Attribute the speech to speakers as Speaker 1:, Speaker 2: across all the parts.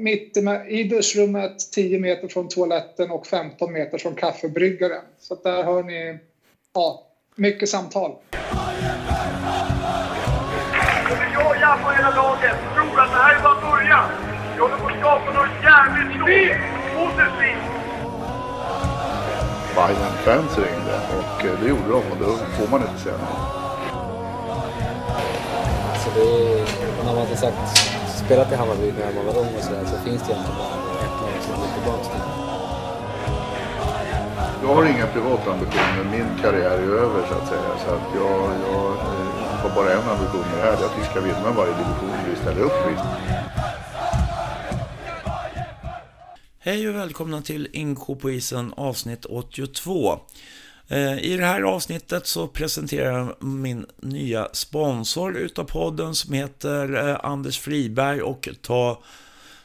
Speaker 1: mitt i duschrummet, 10 meter från toaletten och 15 meter från kaffebryggaren. Så där har ni ja, mycket samtal.
Speaker 2: Jag jabbar hela laget. Tror att det här är bara början. Vi håller på att skapa något jävligt stort. Positivt.
Speaker 3: Bayern fans ringde och eh, det gjorde de och då får man inte säga nej.
Speaker 4: Så det man har sagt, spelat i Hammarby när man var ung och sådär så finns det egentligen bara ett lag som går tillbaka till.
Speaker 3: Jag har inga privata ambitioner. Min karriär är över så att säga. Så att jag, jag eh, har bara en ambition med det här. Att vi ska vinna varje division vi ställer upp i.
Speaker 5: Hej och välkomna till Inko på isen avsnitt 82. Eh, I det här avsnittet så presenterar jag min nya sponsor utav podden som heter eh, Anders Friberg och Ta,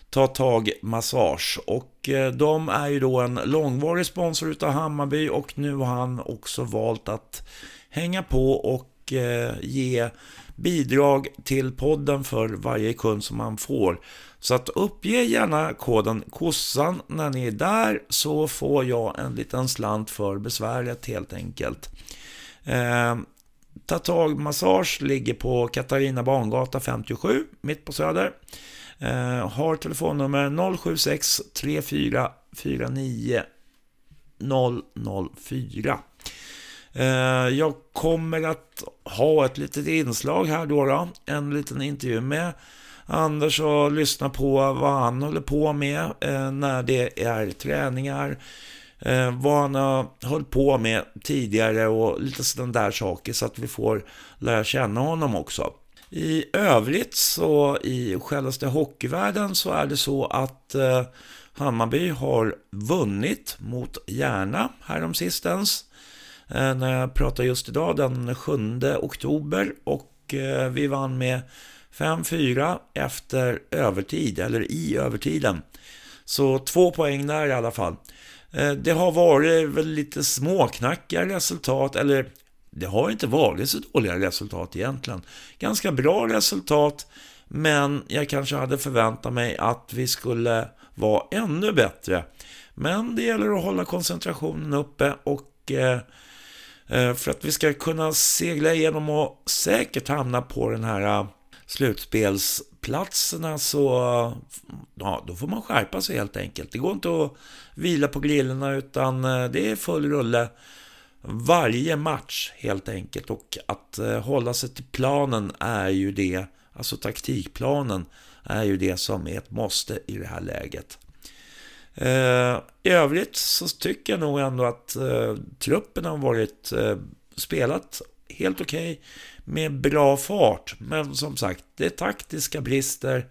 Speaker 5: Ta Tag Massage. Och eh, de är ju då en långvarig sponsor utav Hammarby och nu har han också valt att hänga på och ge bidrag till podden för varje kund som han får. Så att uppge gärna koden KOSSAN när ni är där så får jag en liten slant för besväret helt enkelt. Eh, Ta tag massage ligger på Katarina Bangata 57 mitt på Söder. Eh, har telefonnummer 076 3449 004. Eh, jag kommer att ha ett litet inslag här då, då en liten intervju med Anders och lyssna på vad han håller på med eh, när det är träningar. Eh, vad han har hållit på med tidigare och lite sådana där saker så att vi får lära känna honom också. I övrigt så i självaste hockeyvärlden så är det så att eh, Hammarby har vunnit mot Järna häromsistens. När jag pratar just idag den 7 oktober och vi vann med 5-4 efter övertid, eller i övertiden. Så två poäng där i alla fall. Eh, det har varit väl lite småknackiga resultat, eller det har inte varit så dåliga resultat egentligen. Ganska bra resultat, men jag kanske hade förväntat mig att vi skulle vara ännu bättre. Men det gäller att hålla koncentrationen uppe och eh, eh, för att vi ska kunna segla igenom och säkert hamna på den här slutspelsplatserna så ja, då får man skärpa sig helt enkelt. Det går inte att vila på grillorna utan eh, det är full rulle varje match helt enkelt. Och att eh, hålla sig till planen är ju det, alltså taktikplanen är ju det som är ett måste i det här läget. Eh, I övrigt så tycker jag nog ändå att truppen har varit spelat helt okej. Okay med bra fart. Men som sagt, det är taktiska brister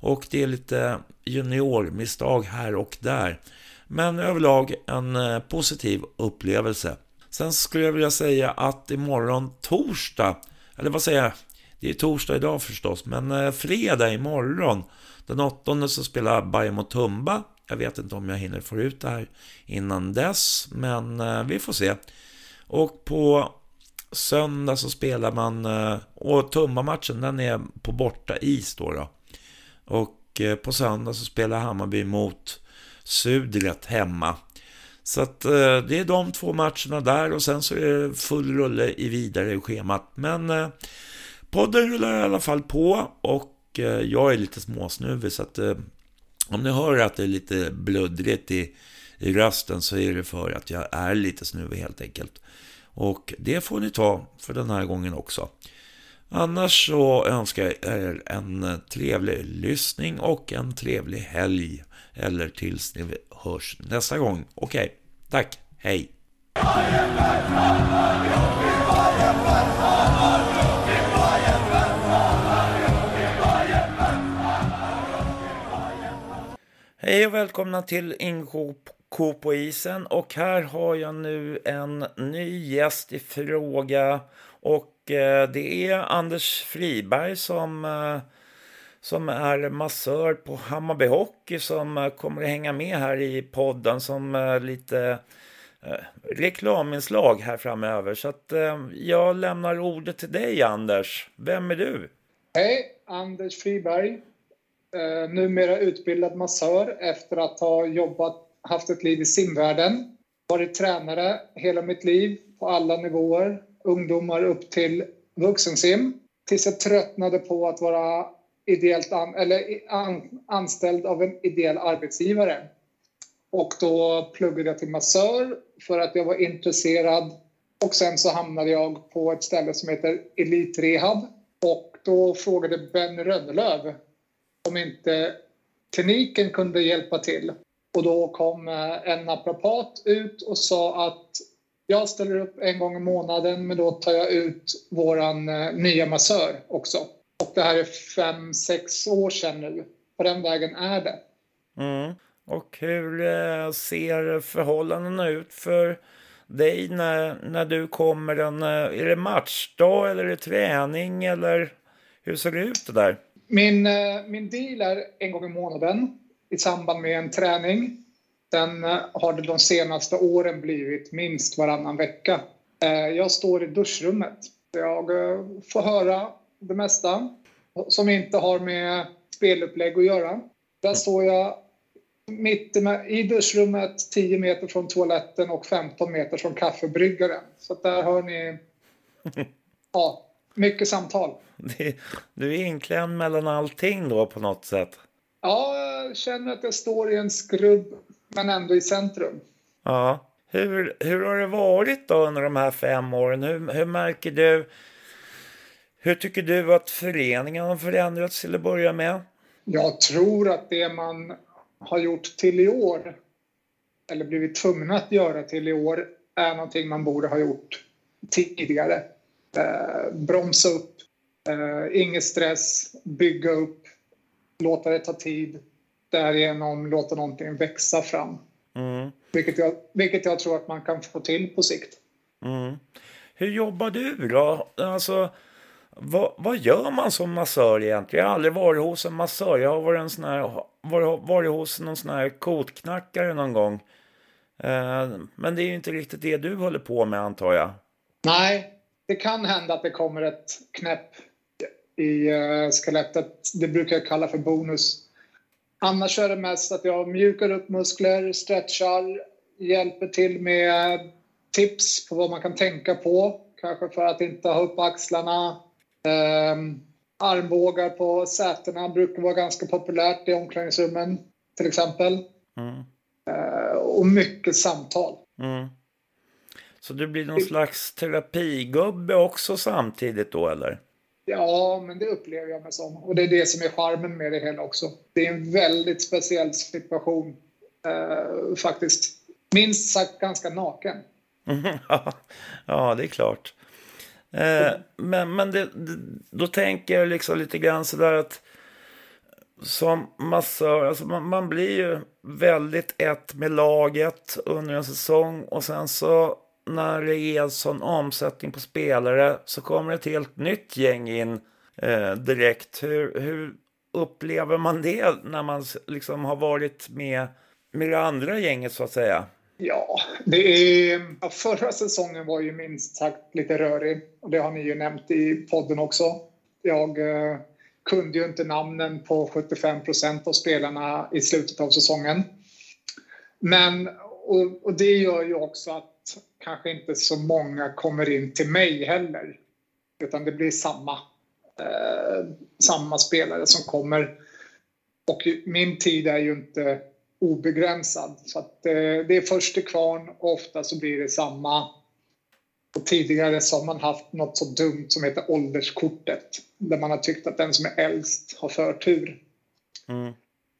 Speaker 5: och det är lite juniormisstag här och där. Men överlag en eh, positiv upplevelse. Sen skulle jag vilja säga att imorgon torsdag, eller vad säger jag? Det är torsdag idag förstås, men eh, fredag imorgon den åttonde så spelar Bayern mot Tumba. Jag vet inte om jag hinner få ut det här innan dess, men eh, vi får se. Och på Söndag så spelar man, eh, och Tumba-matchen den är på borta is då. då. Och eh, på söndag så spelar Hammarby mot Sudret hemma. Så att eh, det är de två matcherna där och sen så är det full rulle i vidare i schemat. Men podden rullar i alla fall på och jag är lite småsnuvig så att om ni hör att det är lite bluddrigt i, i rösten så är det för att jag är lite snuvig helt enkelt. Och det får ni ta för den här gången också. Annars så önskar jag er en trevlig lyssning och en trevlig helg. Eller tills ni hörs nästa gång. Okej, okay, tack, hej! Hej och välkomna till Inshop Ko på isen och här har jag nu en ny gäst i fråga och eh, det är Anders Friberg som, eh, som är massör på Hammarby Hockey som eh, kommer att hänga med här i podden som lite reklaminslag här framöver. Så att jag lämnar ordet till dig Anders. Vem är du?
Speaker 1: Hej, Anders Friberg. Numera utbildad massör efter att ha jobbat, haft ett liv i simvärlden. Varit tränare hela mitt liv på alla nivåer. Ungdomar upp till vuxensim. Tills jag tröttnade på att vara ideellt an, eller an, anställd av en ideell arbetsgivare. Och då pluggade jag till massör för att jag var intresserad. Och sen så hamnade jag på ett ställe som heter Elite Rehab. Och då frågade Ben Rönnelöv om inte kliniken kunde hjälpa till. Och då kom eh, en naprapat ut och sa att jag ställer upp en gång i månaden men då tar jag ut våran eh, nya massör också. Och det här är fem, sex år sedan nu. På den vägen är det.
Speaker 5: Mm. Och hur eh, ser förhållandena ut för dig när, när du kommer? En, är det matchdag eller är det träning eller hur ser det ut det där?
Speaker 1: Min, min deal är en gång i månaden i samband med en träning. Sen eh, har det de senaste åren blivit minst varannan vecka. Eh, jag står i duschrummet. Jag får höra det mesta som inte har med spelupplägg att göra. Där står jag mitt i duschrummet, 10 meter från toaletten och 15 meter från kaffebryggaren. Så där hör ni ja, mycket samtal.
Speaker 5: Du är inklämd mellan allting då på något sätt?
Speaker 1: Ja, jag känner att jag står i en skrubb, men ändå i centrum.
Speaker 5: Ja. Hur, hur har det varit då under de här fem åren? Hur, hur märker du... Hur tycker du att föreningen har förändrats till att börja med?
Speaker 1: Jag tror att det man har gjort till i år, eller blivit tvungna att göra till i år, är någonting man borde ha gjort tidigare. Eh, bromsa upp, eh, ingen stress, bygga upp, låta det ta tid, därigenom låta någonting växa fram. Mm. Vilket, jag, vilket jag tror att man kan få till på sikt.
Speaker 5: Mm. Hur jobbar du då? Alltså, vad, vad, gör man som massör egentligen? Jag har aldrig varit hos en massör. Jag har varit, en sån här, varit, varit hos någon sån här kotknackare någon gång. Eh, men det är ju inte riktigt det du håller på med antar jag.
Speaker 1: Nej, det kan hända att det kommer ett knäpp i uh, skelettet. Det brukar jag kalla för bonus. Annars är det mest att jag mjukar upp muskler, stretchar, hjälper till med tips på vad man kan tänka på. Kanske för att inte ha upp axlarna. Um, armbågar på sätena brukar vara ganska populärt i omklädningsrummen till exempel. Mm. Uh, och mycket samtal. Mm.
Speaker 5: Så du blir någon slags terapigubbe också samtidigt då eller?
Speaker 1: Ja, men det upplever jag mig som. Och det är det som är charmen med det hela också. Det är en väldigt speciell situation. Eh, faktiskt. Minst sagt ganska naken.
Speaker 5: ja, det är klart. Eh, men men det, då tänker jag liksom lite grann sådär att som massör, alltså man, man blir ju väldigt ett med laget under en säsong och sen så när det är sån omsättning på spelare så kommer ett helt nytt gäng in eh, direkt. Hur, hur upplever man det när man liksom har varit med, med det andra gänget så att säga?
Speaker 1: Ja, det är, förra säsongen var ju minst sagt lite rörig. Och det har ni ju nämnt i podden också. Jag eh, kunde ju inte namnen på 75 procent av spelarna i slutet av säsongen. Men, och, och, det gör ju också att kanske inte så många kommer in till mig heller. Utan det blir samma, eh, samma spelare som kommer. Och min tid är ju inte obegränsad. Så att, eh, det är först till kvarn och ofta så blir det samma. Och tidigare så har man haft något så dumt som heter ålderskortet. Där man har tyckt att den som är äldst har förtur. Mm.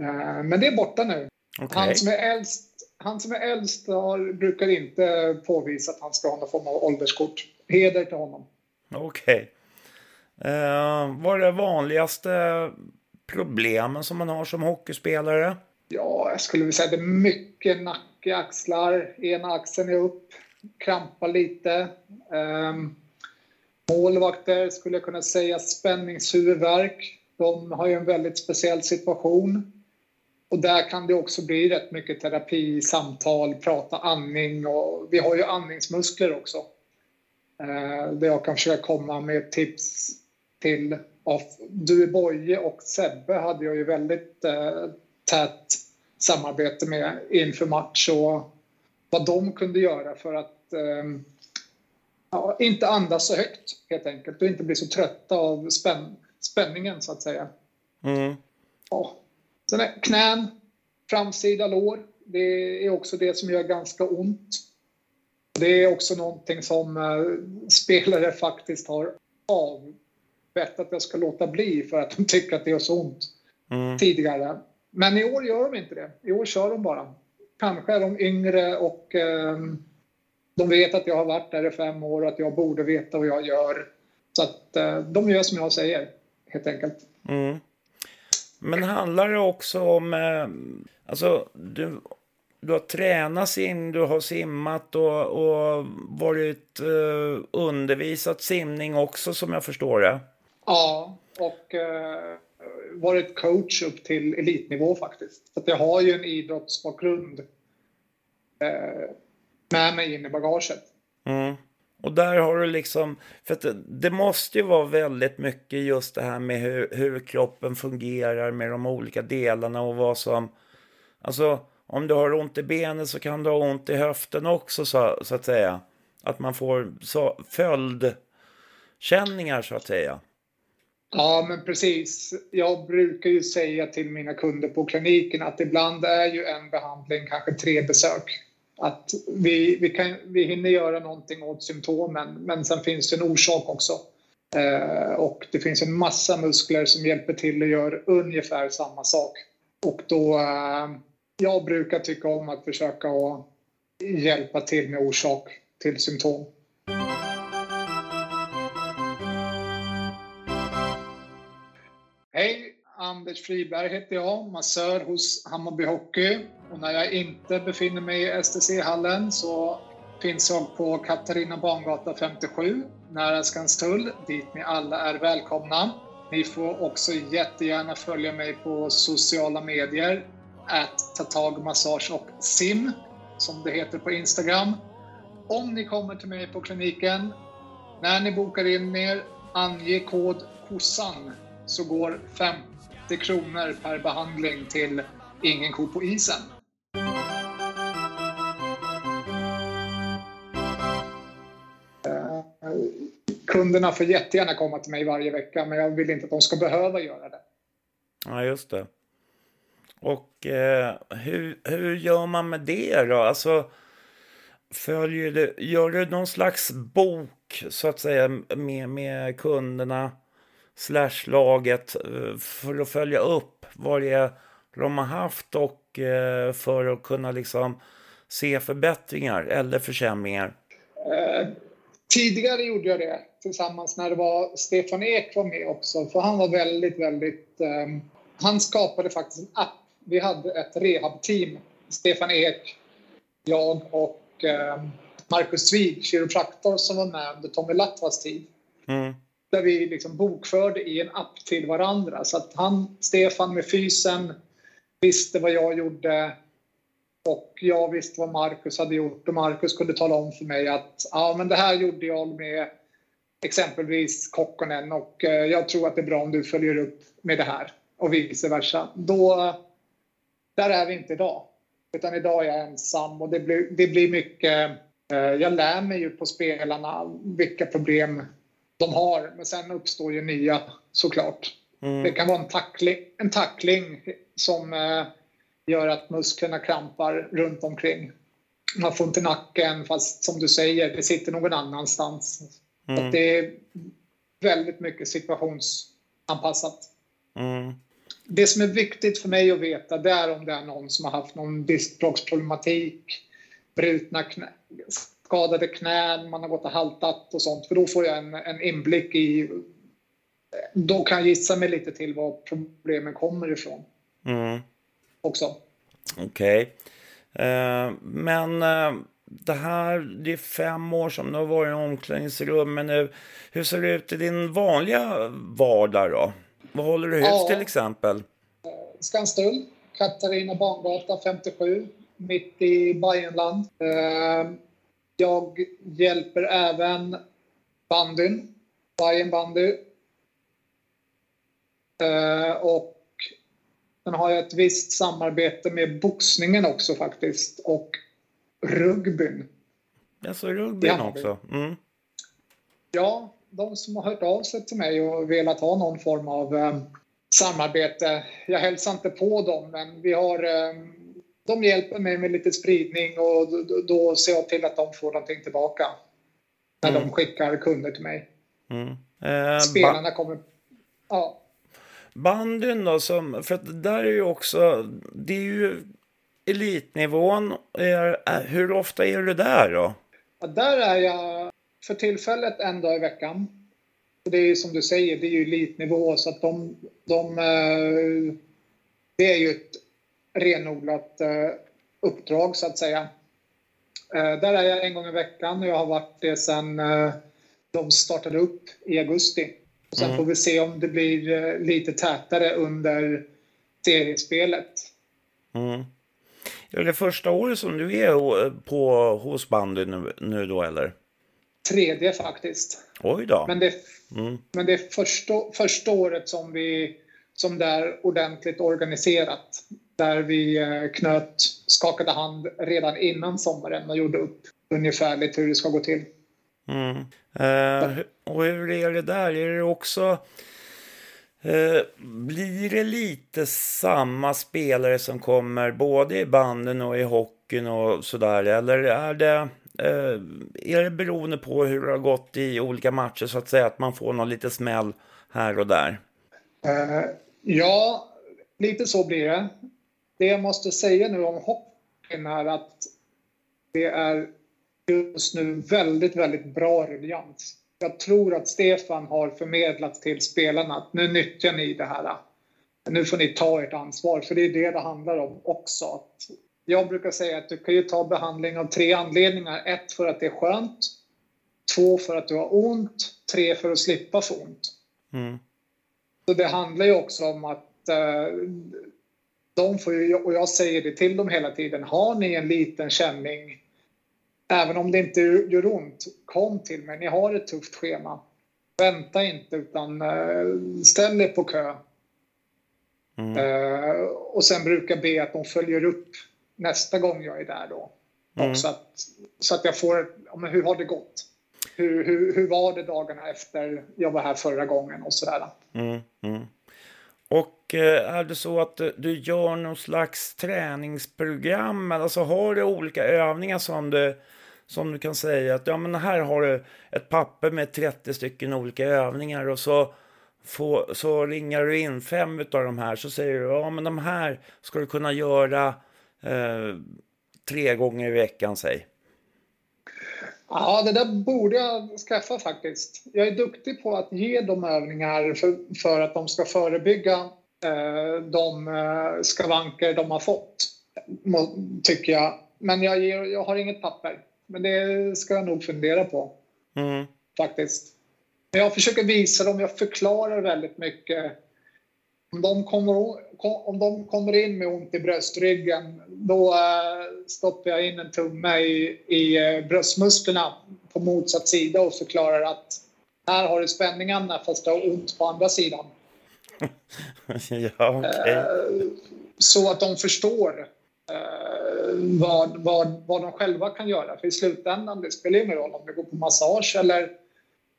Speaker 1: Eh, men det är borta nu. Okay. Han som är äldst han som är äldst har, brukar inte påvisa att han ska ha någon form av ålderskort. Heder till honom.
Speaker 5: Okej. Okay. Eh, vad är det vanligaste problemen som man har som hockeyspelare?
Speaker 1: Ja, jag skulle vilja säga att det är mycket nacke, axlar, ena axeln är upp, krampar lite. Eh, målvakter skulle jag kunna säga spänningshuvudvärk. De har ju en väldigt speciell situation. Och där kan det också bli rätt mycket terapi, samtal, prata andning och vi har ju andningsmuskler också. Eh, där jag kan försöka komma med tips till av du Boje och Sebbe hade jag ju väldigt eh, tätt samarbete med inför match och vad de kunde göra för att eh, ja, inte andas så högt helt enkelt och inte bli så trötta av spänn, spänningen så att säga.
Speaker 5: Mm.
Speaker 1: Ja. Sen är knän, framsida lår. Det är också det som gör ganska ont. Det är också någonting som eh, spelare faktiskt har avbett att jag ska låta bli för att de tycker att det gör så ont
Speaker 5: Mm.
Speaker 1: tidigare. Men i år gör de inte det. I år kör de bara. Kanske är de yngre och eh, de vet att jag har varit där i fem år och att jag borde veta vad jag gör. Så att eh, de gör som jag säger, helt enkelt.
Speaker 5: Mm. Men handlar det också om... Eh, alltså, du, du har tränat sim, du har simmat och, och varit eh, undervisat simning också som jag förstår det.
Speaker 1: Ja, och eh, varit coach upp till elitnivå faktiskt. Så jag har ju en idrottsbakgrund eh, med mig in i bagaget.
Speaker 5: Mm. Och där har du liksom, för att det, det måste ju vara väldigt mycket just det här med hur, hur kroppen fungerar med de olika delarna och vad som, alltså om du har ont i benet så kan du ha ont i höften också så, så att säga. Att man får så, följdkänningar så att säga.
Speaker 1: Ja, men precis. Jag brukar ju säga till mina kunder på kliniken att ibland är ju en behandling kanske tre besök. Att vi, vi, kan, vi hinner göra någonting åt symptomen, men sen finns det en orsak också. Eh, och det finns en massa muskler som hjälper till och gör ungefär samma sak. Och då, eh, jag brukar tycka om att försöka att hjälpa till med orsak till symptom. Anders Friberg heter jag, massör hos Hammarby Hockey. Och när jag inte befinner mig i STC-hallen så finns jag på Katarina Bangata 57, nära Skanstull, dit ni alla är välkomna. Ni får också jättegärna följa mig på sociala medier, att tatagmassage och sim, som det heter på Instagram. Om ni kommer till mig på kliniken, när ni bokar in er, ange kod KOSSAN så går 50 kronor per behandling till Ingen ko på isen. Kunderna får jättegärna komma till mig varje vecka men jag vill inte att de ska behöva göra det.
Speaker 5: Ja, just det. Och eh, hur, hur gör man med det då? Alltså, följer du, gör du någon slags bok så att säga med, med kunderna slash laget eh, för att följa upp vad det är de har haft och eh, för att kunna liksom se förbättringar eller försämringar?
Speaker 1: Eh, tidigare gjorde jag det tillsammans när det var Stefan Ek var med också för han var väldigt, väldigt... Eh, han skapade faktiskt en app. Vi hade ett rehabteam. Stefan Ek, jag och eh, Marcus Svig, kiropraktor som var med under Tommy Latvas tid.
Speaker 5: Mm.
Speaker 1: Där vi liksom bokförde i en app till varandra. Så att han, Stefan med fysen, visste vad jag gjorde och jag visste vad Marcus hade gjort och Marcus kunde tala om för mig att ja, men det här gjorde jag med exempelvis Kokkonen och eh, jag tror att det är bra om du följer upp med det här och vice versa. Då, där är vi inte idag. Utan idag är jag ensam och det blir, det blir mycket... Eh, jag lär mig ju på spelarna vilka problem de har, men sen uppstår ju nya såklart.
Speaker 5: Mm.
Speaker 1: Det kan vara en tackling, en tackling som eh, gör att musklerna krampar runt omkring. Man får ont i nacken, fast som du säger, det sitter någon annanstans.
Speaker 5: Mm.
Speaker 1: Det är väldigt mycket situationsanpassat.
Speaker 5: Mm.
Speaker 1: Det som är viktigt för mig att veta det är om det är någon som har haft någon diskbråcksproblematik, brutna knä, skadade knän, man har gått och haltat och sånt. För då får jag en, en inblick i... Då kan jag gissa mig lite till var problemen kommer ifrån
Speaker 5: Mm.
Speaker 1: också.
Speaker 5: Okej. Eh, men eh, det här, det är fem år som du har varit i omklädningsrummet nu. Hur ser det ut i din vanliga vardag då? Vad håller du hus
Speaker 1: Ja.
Speaker 5: till exempel?
Speaker 1: Skanstull, Katarina Bangata 57, mitt i Bayernland. Eh, Jag hjälper även bandyn, Bayern bandy. Eh, och sen har jag ett visst samarbete med boxningen också faktiskt. Och rugbyn.
Speaker 5: Alltså rugbyn
Speaker 1: Ja.
Speaker 5: också? Mm.
Speaker 1: Ja, de som har hört av sig till mig och velat ha någon form av eh, samarbete. Jag hälsar inte på dem, men vi har, eh, de hjälper mig med lite spridning och då, då- ser jag till att de får någonting tillbaka. När
Speaker 5: Mm.
Speaker 1: de skickar kunder till mig.
Speaker 5: Mm. Eh,
Speaker 1: Spelarna kommer... Ja,
Speaker 5: bandyn då, som, för att det där är ju också, det är ju elitnivån. Är, är, hur ofta är du där då?
Speaker 1: Ja, där är jag för tillfället en dag i veckan. Det är ju som du säger, det är ju elitnivå så att de, de eh, det är ju ett renodlat eh, uppdrag så att säga. Eh, Där är jag en gång i veckan och jag har varit det sedan eh, de startade upp i augusti. Sen
Speaker 5: Mm.
Speaker 1: får vi se om det blir lite tätare under seriespelet.
Speaker 5: Mm. Är det första året som du är på, hos bandy nu, nu då eller?
Speaker 1: Tredje faktiskt.
Speaker 5: Oj då.
Speaker 1: Men det,
Speaker 5: Mm.
Speaker 1: men det är första, första året som vi som det är ordentligt organiserat. Där vi eh, knöt, skakade hand redan innan sommaren och gjorde upp ungefärligt hur det ska gå till.
Speaker 5: Mm. Eh, och hur är det där? Är det också... Eh, blir det lite samma spelare som kommer både i banden och i hockeyn och sådär? Eller är det, eh, är det beroende på hur det har gått i olika matcher så att säga att man får någon lite smäll här och där?
Speaker 1: Eh, ja, lite så blir det. Det jag måste säga nu om hockeyn är att det är just nu väldigt, väldigt bra ruljans. Jag tror att Stefan har förmedlat till spelarna att nu nyttjar ni det här. Nu får ni ta ert ansvar, för det är det det handlar om också. Jag brukar säga att du kan ju ta behandling av tre anledningar. Ett, för att det är skönt. Två, för att du har ont. Tre, för att slippa få ont.
Speaker 5: Mm.
Speaker 1: Så det handlar ju också om att eh, de får ju, och jag säger det till dem hela tiden, har ni en liten känning, även om det inte gör ont, kom till mig. Ni har ett tufft schema. Vänta inte utan eh, ställ er på kö.
Speaker 5: Mm.
Speaker 1: Eh, och sen brukar jag be att de följer upp nästa gång jag är där då.
Speaker 5: Mm.
Speaker 1: Också att, så att jag får, ja, men hur har det gått? Hur, hur, hur var det dagarna efter jag var här förra gången och sådär.
Speaker 5: Mm, mm. Och är det så att eh, du- gör någon slags träningsprogram? Alltså har du olika övningar som du, som du kan säga att ja, men här har du ett papper med 30 stycken olika övningar och så, få, så ringar du in fem av de här så säger du ja men de här ska du kunna göra eh, tre gånger i veckan säg.
Speaker 1: Ja, det där borde jag skaffa faktiskt. Jag är duktig på att ge dem övningar för, för att de ska förebygga de eh, skavanker de har fått, tycker jag. Men jag, ger, jag har inget papper. Men det ska jag nog fundera på
Speaker 5: Mm,
Speaker 1: faktiskt. Men jag försöker visa dem, jag förklarar väldigt mycket. Om de kommer, om de kommer in med ont i bröstryggen, då eh, stoppar jag in en tumme i, i eh, bröstmusklerna på motsatt sida och förklarar att här har du spänningarna fast du har ont på andra sidan.
Speaker 5: ja okej.
Speaker 1: Eh, så att de förstår eh, vad, vad, vad de själva kan göra. För i slutändan, det spelar ingen roll om du går på massage eller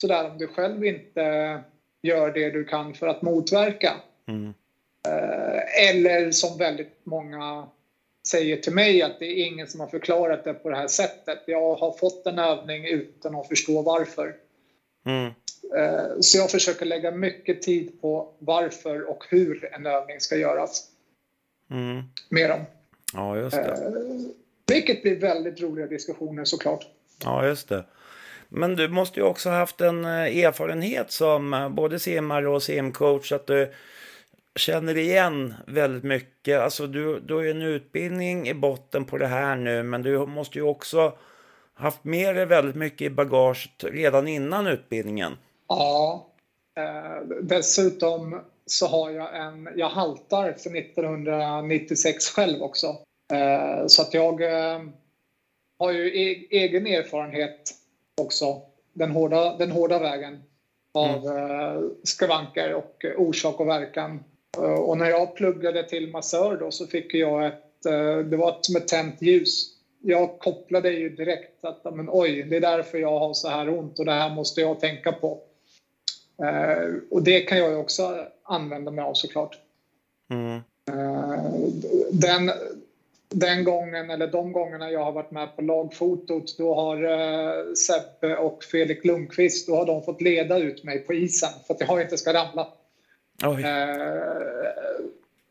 Speaker 1: sådär om du själv inte gör det du kan för att motverka.
Speaker 5: Mm,
Speaker 1: Eh, eller som väldigt många säger till mig att det är ingen som har förklarat det på det här sättet. Jag har fått en övning utan att förstå varför.
Speaker 5: mm,
Speaker 1: Så jag försöker lägga mycket tid på varför och hur en övning ska göras
Speaker 5: mm.
Speaker 1: med dem.
Speaker 5: Ja just det.
Speaker 1: Vilket blir väldigt roliga diskussioner såklart.
Speaker 5: Ja, just det. Men du måste ju också haft en eh, erfarenhet som eh, både simmare och simcoach att du känner igen väldigt mycket. Alltså du, du har ju en utbildning i botten på det här nu men du måste ju också haft med dig väldigt mycket i bagaget redan innan utbildningen.
Speaker 1: Ja. Eh, dessutom så har jag en, jag haltar för 1996 själv också. Eh, så att jag eh, har ju e- egen erfarenhet också. Den hårda, den hårda vägen. av eh, skavanker och orsak och verkan. Eh, och när jag pluggade till massör då så fick jag ett, eh, det var som ett tänt ljus. Jag kopplade ju direkt att men, oj, det är därför jag har så här ont och det här måste jag tänka på. Eh, och det kan jag också använda mig av såklart.
Speaker 5: Mm.
Speaker 1: Eh, den, den gången, eller de gångerna jag har varit med på lagfotot, då har eh, Seppe och Felix Lundqvist, då har de fått leda ut mig på isen för att jag inte ska ramla.
Speaker 5: Oj.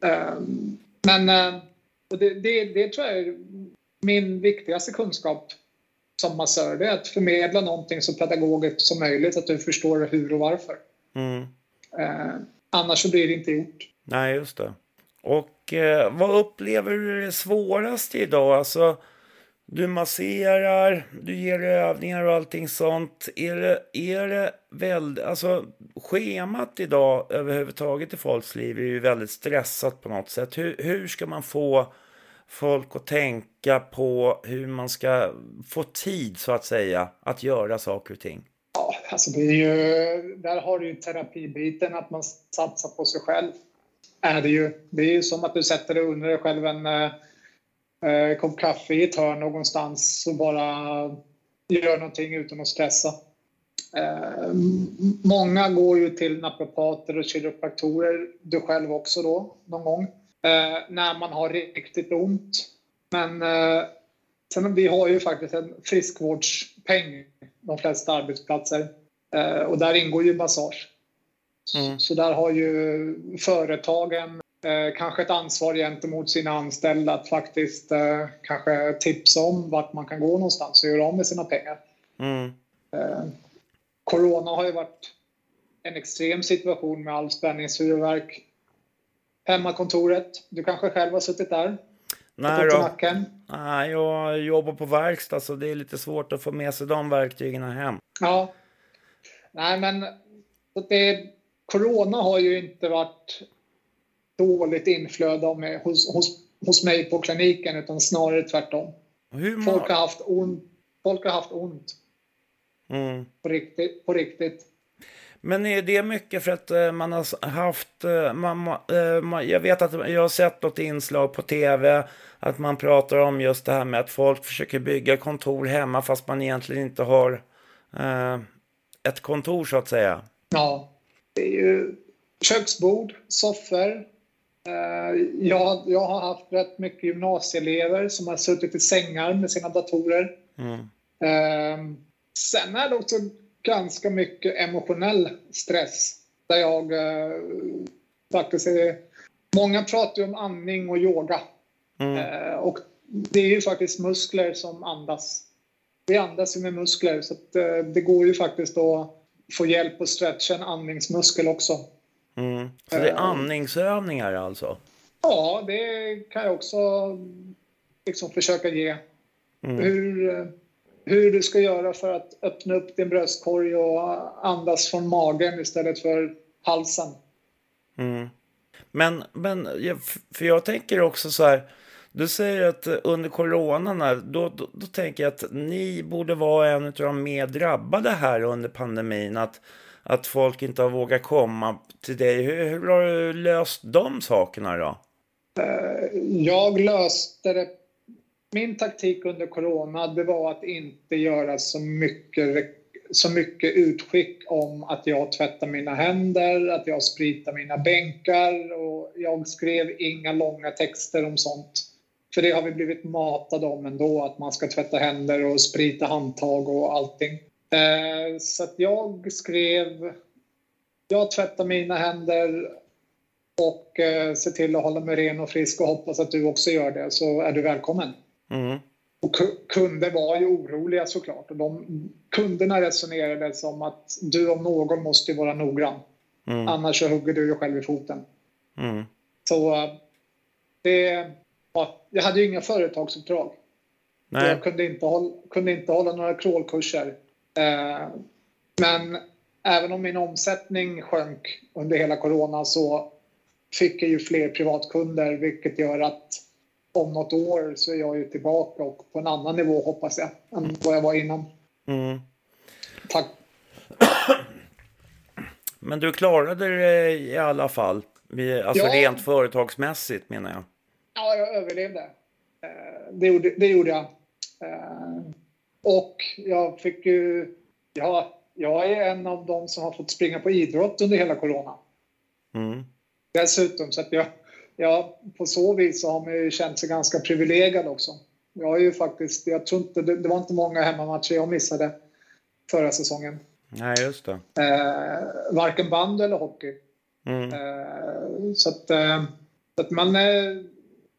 Speaker 1: Eh, men det, det, det tror jag är min viktigaste kunskap som massör. Det är att förmedla någonting så pedagogiskt som möjligt, att du förstår hur och varför.
Speaker 5: Mm.
Speaker 1: Eh, annars så blir det inte gjort.
Speaker 5: Nej, just det. Och eh, vad upplever du är svårast idag? Alltså, du masserar, du ger övningar och allting sånt. Är det, är det väldigt, alltså schemat idag överhuvudtaget i folks liv är ju väldigt stressat på något sätt. Hur, hur ska man få folk att tänka på hur man ska få tid så att säga att göra saker och ting?
Speaker 1: Ja, alltså det är ju, där har du ju terapibiten, att man satsar på sig själv. Är det, ju. det är ju som att du sätter dig under dig själv en eh, kopp kaffe i ett hörn någonstans och bara gör någonting utan att stressa. Eh, många går ju till naprapater och kiropraktorer, du själv också då, någon gång, när man har riktigt ont. Men eh, sen, vi har ju faktiskt en friskvårdspeng, de flesta arbetsplatser, eh, och där ingår ju massage.
Speaker 5: Mm.
Speaker 1: Så där har ju företagen eh, kanske ett ansvar gentemot sina anställda att faktiskt eh, kanske tipsa om vart man kan gå någonstans och göra av med sina pengar.
Speaker 5: Mm.
Speaker 1: Eh, corona har ju varit en extrem situation med all spänningshuvudvärk. Hemmakontoret, du kanske själv har suttit där?
Speaker 5: Nej då. Nej, jag jobbar på verkstad så det är lite svårt att få med sig de verktygen hem.
Speaker 1: Ja. Nej, men det, corona har ju inte varit dåligt inflöde av mig, hos, hos, hos mig på kliniken utan snarare tvärtom. Folk har haft ont, folk har haft ont
Speaker 5: mm.
Speaker 1: på riktigt. På riktigt.
Speaker 5: Men är det mycket för att eh, man har haft... eh, Man, ma- eh, jag vet att jag har sett något inslag på tv att man pratar om just det här med att folk försöker bygga kontor hemma fast man egentligen inte har ett kontor så att säga.
Speaker 1: Ja, det är ju köksbord, soffor. Jag, jag har haft rätt mycket gymnasieelever som har suttit i sängar med sina datorer.
Speaker 5: Mm.
Speaker 1: Sen är det också ganska mycket emotionell stress. Där jag eh, faktiskt är... Många pratar ju om andning och yoga.
Speaker 5: Mm.
Speaker 1: Eh, och det är ju faktiskt muskler som andas. Vi andas ju med muskler så att, eh, det går ju faktiskt att få hjälp att stretcha en andningsmuskel också.
Speaker 5: Mm. Så det är
Speaker 1: Eh.
Speaker 5: andningsövningar alltså?
Speaker 1: Ja, det kan jag också liksom försöka ge.
Speaker 5: Mm.
Speaker 1: Hur, eh, hur du ska göra för att öppna upp din bröstkorg och andas från magen istället för halsen.
Speaker 5: Mm. Men, men för jag tänker också så här. Du säger att eh, under coronan, här, då, då, då tänker jag att ni borde vara en av de mer drabbade här under pandemin. Att, att folk inte har vågat komma till dig. Hur, hur har du löst de sakerna då?
Speaker 1: Jag löste det. Min taktik under corona det var att inte göra så mycket, så mycket utskick om att jag tvättar mina händer, att jag spritar mina bänkar och jag skrev inga långa texter om sånt. För det har vi blivit matade om ändå, att man ska tvätta händer och sprita handtag och allting. Eh, så att jag skrev, jag tvättar mina händer och eh, se till att hålla mig ren och frisk och hoppas att du också gör det så är du välkommen.
Speaker 5: Mm.
Speaker 1: Och ku- kunder var ju oroliga såklart och de, kunderna resonerade som att du om någon måste vara noggrann.
Speaker 5: Mm.
Speaker 1: Annars så hugger du dig själv i foten.
Speaker 5: Mm.
Speaker 1: Så eh, det, ja, jag hade ju inga företagsuppdrag.
Speaker 5: Nej.
Speaker 1: Jag kunde inte, hålla, kunde inte hålla några crawlkurser. Eh, men även om min omsättning sjönk under hela corona så fick jag ju fler privatkunder vilket gör att om något år så är jag ju tillbaka och på en annan nivå hoppas jag än vad jag var innan.
Speaker 5: Mm.
Speaker 1: Tack.
Speaker 5: Men du klarade det i alla fall? Alltså
Speaker 1: Ja.
Speaker 5: rent företagsmässigt menar jag.
Speaker 1: Ja, jag överlevde. Eh, Det gjorde, det gjorde jag. Eh, Och jag fick ju... Ja, jag är en av de som har fått springa på idrott under hela corona.
Speaker 5: Mm.
Speaker 1: Dessutom, så att jag, jag, på så vis så har man ju känt sig ganska privilegierad också. Jag har ju faktiskt, jag tror inte, det, det var inte många hemmamatcher jag missade förra säsongen.
Speaker 5: Nej, just det.
Speaker 1: Eh, varken bandy eller hockey.
Speaker 5: Mm.
Speaker 1: Eh, så att, eh, så att man, eh,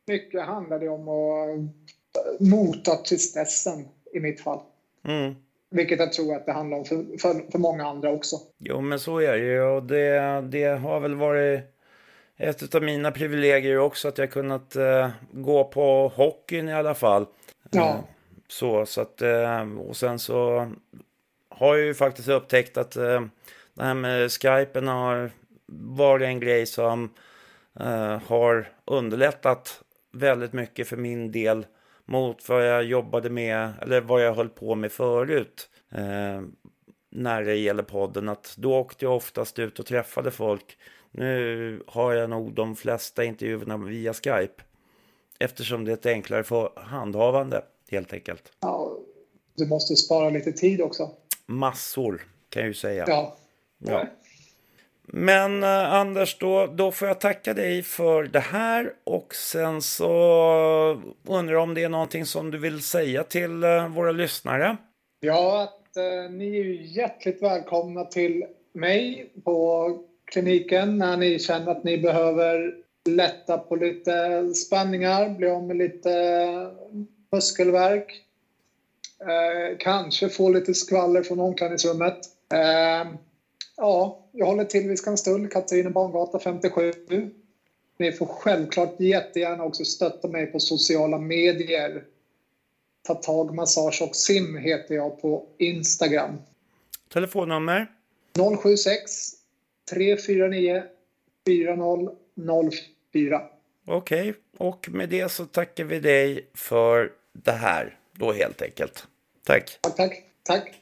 Speaker 1: mycket handlade om att mota tristessen i mitt fall.
Speaker 5: Mm.
Speaker 1: Vilket jag tror att det handlar om för, för, för många andra också.
Speaker 5: Jo, men så är det ju och det, det har väl varit ett av mina privilegier också att jag kunnat eh, gå på hockeyn i alla fall.
Speaker 1: Ja.
Speaker 5: Eh, så, så att, eh, och sen så har jag ju faktiskt upptäckt att eh, det här med skypen har varit en grej som eh, har underlättat väldigt mycket för min del mot vad jag jobbade med eller vad jag höll på med förut. När det gäller podden att då åkte jag oftast ut och träffade folk. Nu har jag nog de flesta intervjuerna via Skype. Eftersom det är ett enklare för handhavande helt enkelt.
Speaker 1: Ja, du måste spara lite tid också.
Speaker 5: Massor kan jag ju säga.
Speaker 1: Ja.
Speaker 5: Ja. Men eh, Anders, då, då får jag tacka dig för det här och sen så undrar jag om det är någonting som du vill säga till eh, våra lyssnare.
Speaker 1: Ja, att eh, ni är ju hjärtligt välkomna till mig på kliniken när ni känner att ni behöver lätta på lite spänningar, bli av med lite muskelvärk. Eh, kanske få lite skvaller från omklädningsrummet. Eh, ja, jag håller till vid Skanstull, Katarina Bangata 57. Ni får självklart jättegärna också stötta mig på sociala medier. Ta tag massage och sim heter jag på Instagram.
Speaker 5: Telefonnummer?
Speaker 1: 076 349 4004.
Speaker 5: Okej, och med det så tackar vi dig för det här då helt enkelt. Tack!
Speaker 1: Tack, tack. Tack.